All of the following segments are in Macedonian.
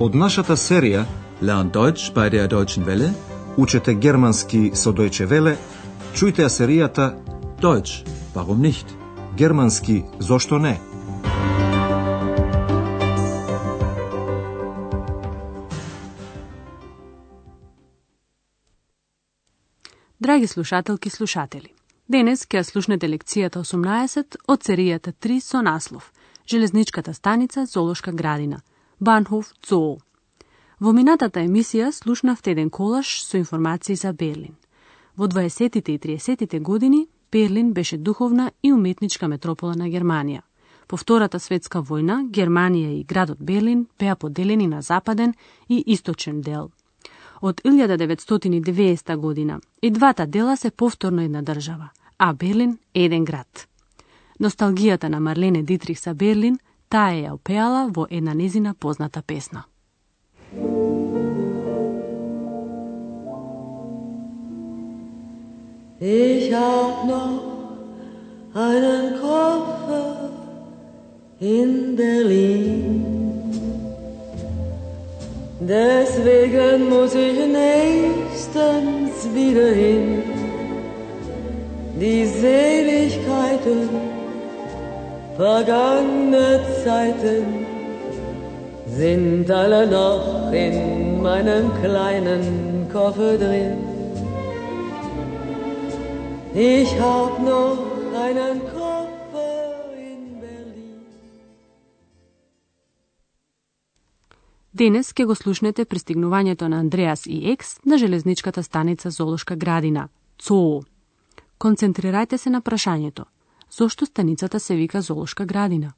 Од нашата серија Learn Deutsch bei der Deutschen Welle. Учете германски со Deutsche Welle, чујте ја серијата Deutsch, warum nicht? Германски зошто не? Драги слушателки и слушатели, денес ќе слушнете лекцијата 18 од серијата 3 со наслов Железничката станица Золошка градина, Банхов Цол. Во минатата емисија слушнавте еден колаш со информации за Берлин. Во 20-тите и 30-тите години Берлин беше духовна и уметничка метропола на Германија. По Втората светска војна, Германија и градот Берлин беа поделени на западен и источен дел – Од 1990 година и двата дела се повторно една држава, а Берлин е еден град. Носталгијата на Марлене Дитрих за Берлин, таа ја опеала во една незина позната песна. Ich hab noch einen Koffer in Berlin. Deswegen muss ich nächstens wieder hin. Die Seligkeiten vergangene Zeiten sind alle noch in meinem kleinen Koffer drin. Ich hab noch einen Koffer. in Berlin. Денес ќе го слушнете пристигнувањето на Андреас и Екс на железничката станица Золошка градина, ЦОО. Концентрирајте се на прашањето. Зошто станицата се вика Золошка градина?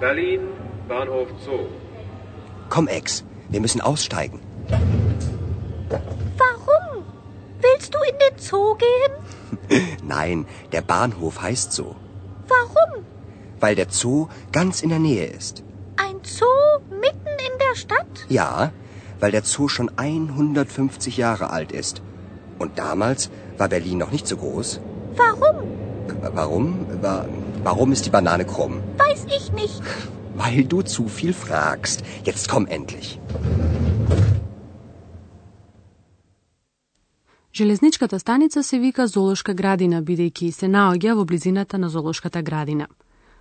Berlin, Bahnhof Zoo. Komm, Ex, wir müssen aussteigen. Warum? Willst du in den Zoo gehen? Nein, der Bahnhof heißt so. Warum? Weil der Zoo ganz in der Nähe ist. Ein Zoo mitten in der Stadt? Ja, weil der Zoo schon 150 Jahre alt ist. Und damals war Berlin noch nicht so groß. Warum? Warum? Warum ist die Banane krumm? Weiß ich nicht. Weil du zu viel fragst. Jetzt komm endlich. Железничката станица се вика Золошка градина, бидејќи се наоѓа во близината на Золошката градина.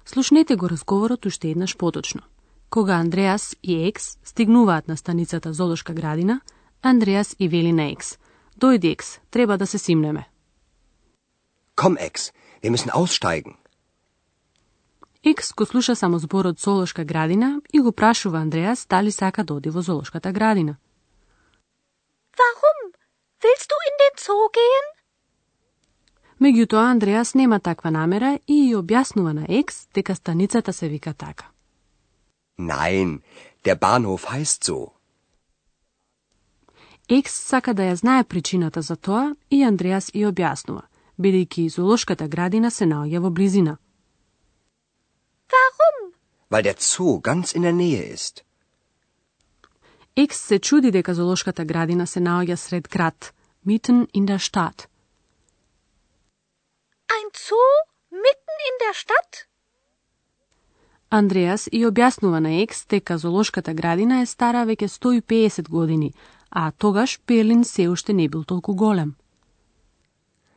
Слушнете го разговорот уште еднаш поточно. Кога Андреас и Екс стигнуваат на станицата Золошка градина, Андреас и вели на Екс. Дојди Екс, треба да се симнеме. Ком Екс, wir müssen aussteigen. Екс го слуша само зборот Золошка градина и го прашува Андреас дали сака да оди во Золошката градина. Warum? Willst du in den Zoo gehen? Меѓутоа, Андреас нема таква намера и ја објаснува на Екс дека станицата се вика така. Nein, der Bahnhof heißt so. Екс сака да ја знае причината за тоа и Андреас ја објаснува, бидејќи зоолошката градина се наоѓа во близина. Warum? Weil der Zoo ganz in der Nähe ist. Екс се чуди дека зоолошката градина се наоѓа сред град, mitten in der Stadt. Ein Zoo mitten in der Stadt? Андреас и објаснува на Екс дека зоолошката градина е стара веќе 150 години, а тогаш Берлин се уште не бил толку голем.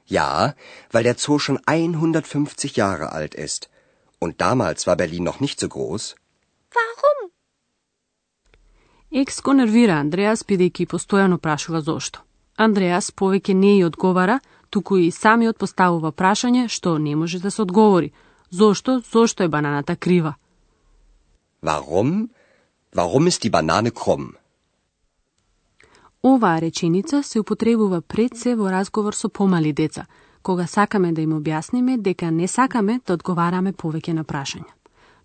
Ja, weil der Zoo schon 150 Jahre alt ist. Und damals war Berlin noch nicht so groß. Warum? Екс го нервира Андреас, бидејќи постојано прашува зошто. Андреас повеќе не ја одговара, туку и самиот поставува прашање што не може да се одговори. Зошто? Зошто е бананата крива? Warum? Warum ist die Banane krumm? Оваа реченица се употребува пред се во разговор со помали деца, кога сакаме да им објасниме дека не сакаме да одговараме повеќе на прашања.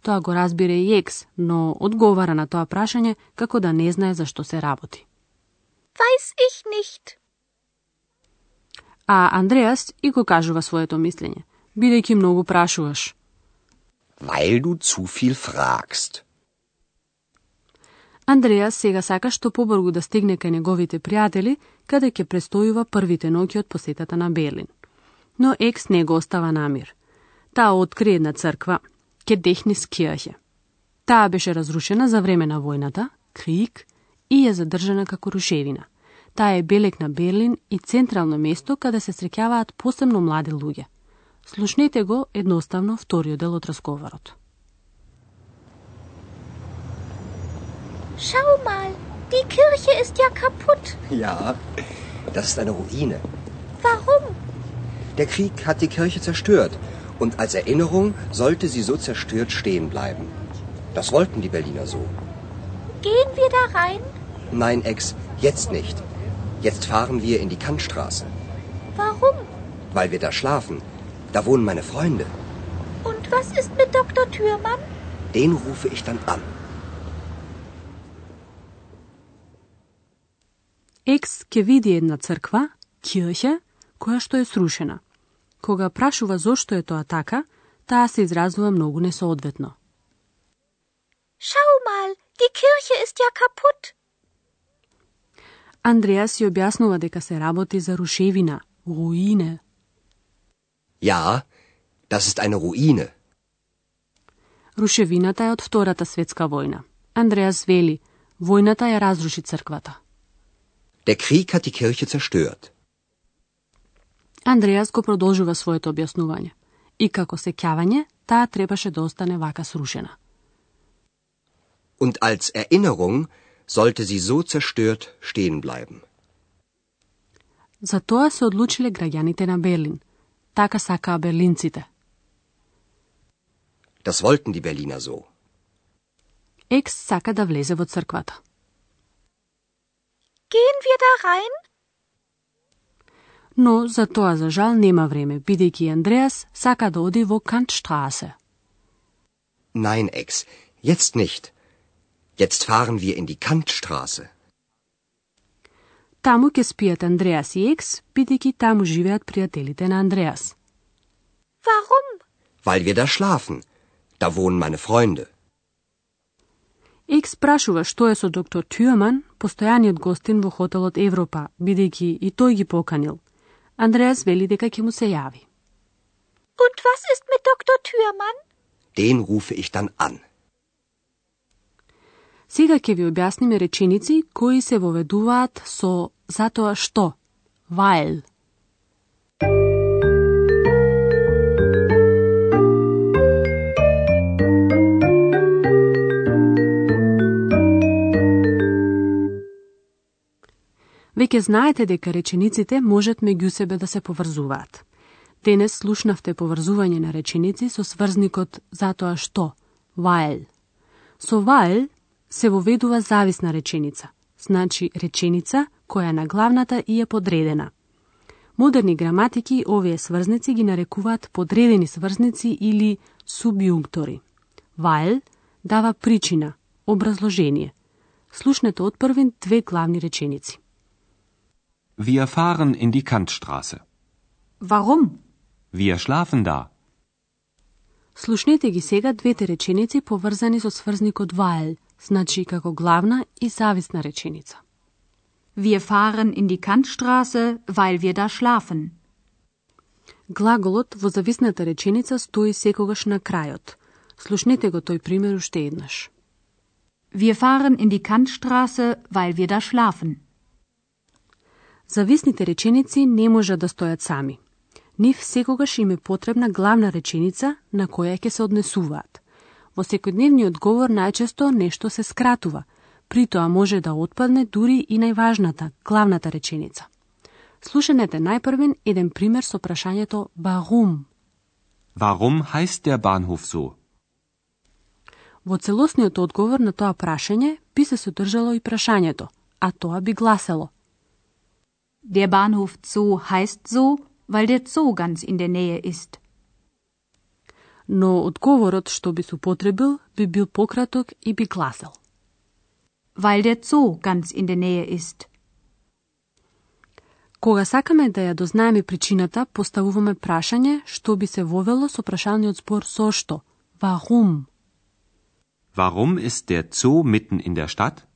Тоа го разбира и Екс, но одговара на тоа прашање како да не знае за што се работи. Weiß ich nicht. А Андреас и го кажува своето мислење, бидејќи многу прашуваш. Weil du zu viel fragst. Андреас сега сака што побргу да стигне кај неговите пријатели, каде ќе престојува првите ноќи од посетата на Берлин. Но Екс не го остава намир. Таа откри една црква, ке дехни скијаќе. Таа беше разрушена за време на војната, Крик, и е задржана како рушевина. Таа е белек на Берлин и централно место каде се среќаваат посебно млади луѓе. Слушнете го едноставно вториот дел од разговорот. Schau mal, die Kirche ist ja kaputt. Ja, das ist eine Ruine. Warum? Der Krieg hat die Kirche zerstört und als Erinnerung sollte sie so zerstört stehen bleiben. Das wollten die Berliner so. Gehen wir da rein? Nein, Ex, jetzt nicht. Jetzt fahren wir in die Kantstraße. Warum? Weil wir da schlafen. Da wohnen meine Freunde. Und was ist mit Dr. Thürmann? Den rufe ich dann an. Екс ќе види една црква, кирхе, која што е срушена. Кога прашува зошто е тоа така, таа се изразува многу несоодветно. Schau mal, die Kirche ist ja kaputt. Андреас си објаснува дека се работи за рушевина, руине. Ja, das ist eine Ruine. Рушевината е од Втората светска војна. Андреас вели, војната ја разруши црквата. Der Krieg hat die Kirche zerstört. Андреас го продолжува своето објаснување. И како сеќавање, таа требаше да остане вака срушена. Und als Erinnerung sollte sie so zerstört stehen bleiben. За тоа се одлучиле граѓаните на Берлин. Така сакаа берлинците. Das wollten die Berliner so. Екс сака да влезе во црквата. Gehen wir da rein? Но за тоа за жал нема време, бидејќи Андреас сака да оди во Кантштрасе. Nein, Ex, jetzt nicht. Jetzt fahren wir in die Kantstraße. Таму ќе спијат Андреас и Екс, бидејќи таму живеат пријателите на Андреас. Warum? Weil wir da schlafen. Da wohnen meine Freunde. Екс прашува што е со доктор Тюрман, постојаниот гостин во хотелот Европа, бидејќи и тој ги поканил. Андреас вели дека ќе му се јави. Und was ist mit Dr. Thürmann? Den rufe ich dann an. Сега ќе ви објасниме реченици кои се воведуваат со затоа што, weil. Веќе знаете дека речениците можат меѓу себе да се поврзуваат. Денес слушнавте поврзување на реченици со сврзникот затоа што, while. Со while се воведува зависна реченица, значи реченица која на главната и е подредена. Модерни граматики овие сврзници ги нарекуваат подредени сврзници или субјунктори. While дава причина, образложение. Слушнете од првин две главни реченици. Wir fahren in die Kantstraße. Warum? Wir schlafen da. Слушнете ги сега двете реченици поврзани со сврзникот while, значи како главна и зависна реченица. Wir fahren in die Kantstraße, weil wir da schlafen. Глаголот во зависната реченица стои секогаш на крајот. Слушнете го тој пример уште еднаш. Wir fahren in die Kantstraße, weil wir da schlafen. Зависните реченици не можат да стојат сами. Нив секогаш им е потребна главна реченица на која ќе се однесуваат. Во секојдневниот говор најчесто нешто се скратува, при тоа може да отпадне дури и најважната, главната реченица. Слушанете најпрвен еден пример со прашањето Warum. Warum heißt der Bahnhof so? Во целосниот одговор на тоа прашање би се содржало и прашањето, а тоа би гласело Der Bahnhof Zoo heißt so, weil der Zoo ganz in der Nähe ist. Но одговорот што би се употребил би бил пократок и би гласел. Weil der Zoo ganz in der Nähe ist. Кога сакаме да ја дознаеме причината, поставуваме прашање што би се вовело со прашалниот збор со што. Warum? Warum ist der Zoo mitten in der Stadt?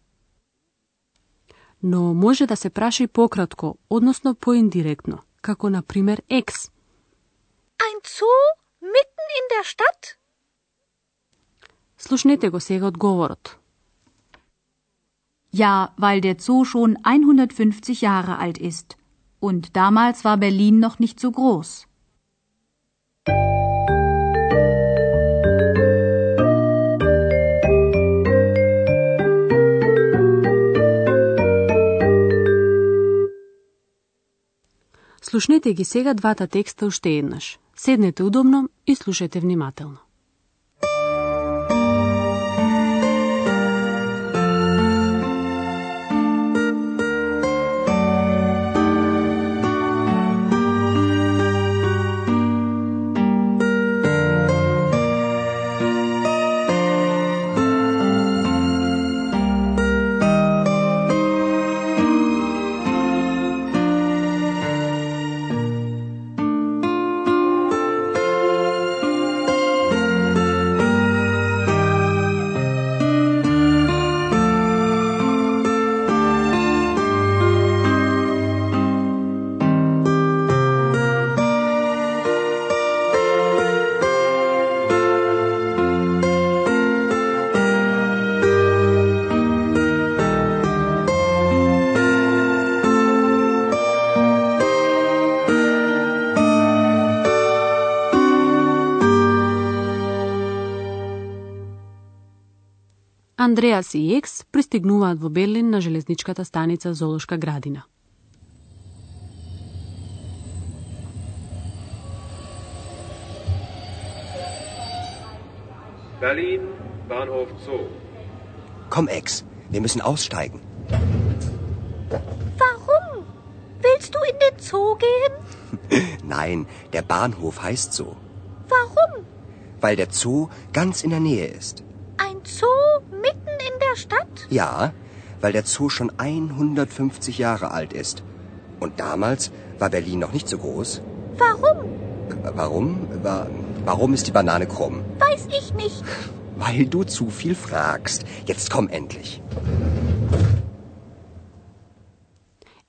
Но може да се праша и пократко, односно поиндиректно, како на пример екс. Zoo mitten in der Stadt? Слушнете го сега одговорот. Ja, weil der Zoo schon 150 Jahre alt ist. Und damals war Berlin noch nicht so groß. Слушнете ги сега двата текста уште еднаш. Седнете удобно и слушајте внимателно. Андреас и Екс пристигнуваат во Берлин на железничката станица Золошка градина. Berlin, Bahnhof Zoo. Komm, Ex, wir müssen aussteigen. Warum? Willst du in den Zoo gehen? Nein, der Bahnhof heißt so. Warum? Weil der Zoo ganz in der Nähe ist. Ein Zoo Ja, weil der Zoo schon 150 Jahre alt ist. Und damals war Berlin noch nicht so groß. Warum? Warum? Wa- Warum ist die Banane krumm? Weiß ich nicht. Weil du zu viel fragst. Jetzt komm endlich.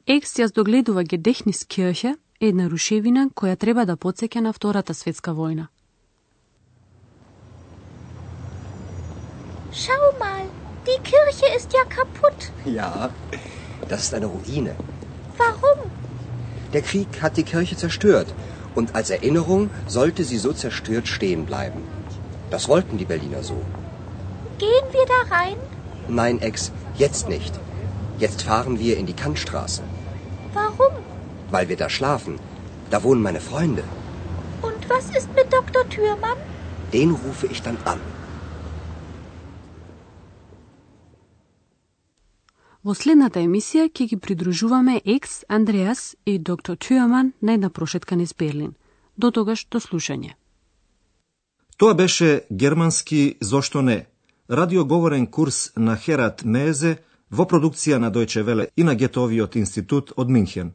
Екс јас догледува Гедехниskirche, една рушевина која треба да подсеќа на Втората светска војна. Schau mal, die Kirche ist ja kaputt. Ja, das ist eine Ruine. Warum? Der Krieg hat die Kirche zerstört. Und als Erinnerung sollte sie so zerstört stehen bleiben. Das wollten die Berliner so. Gehen wir da rein? Nein, Ex, jetzt nicht. Jetzt fahren wir in die Kantstraße. Warum? Weil wir da schlafen. Da wohnen meine Freunde. Und was ist mit Dr. Thürmann? Den rufe ich dann an. Во следната емисија ќе ги придружуваме Екс, Андреас и доктор Тюаман на една прошетка низ Берлин. До тогаш до слушање. Тоа беше германски Зошто не? Радиоговорен курс на Херат Мезе во продукција на Дојче Веле и на Гетовиот институт од Минхен.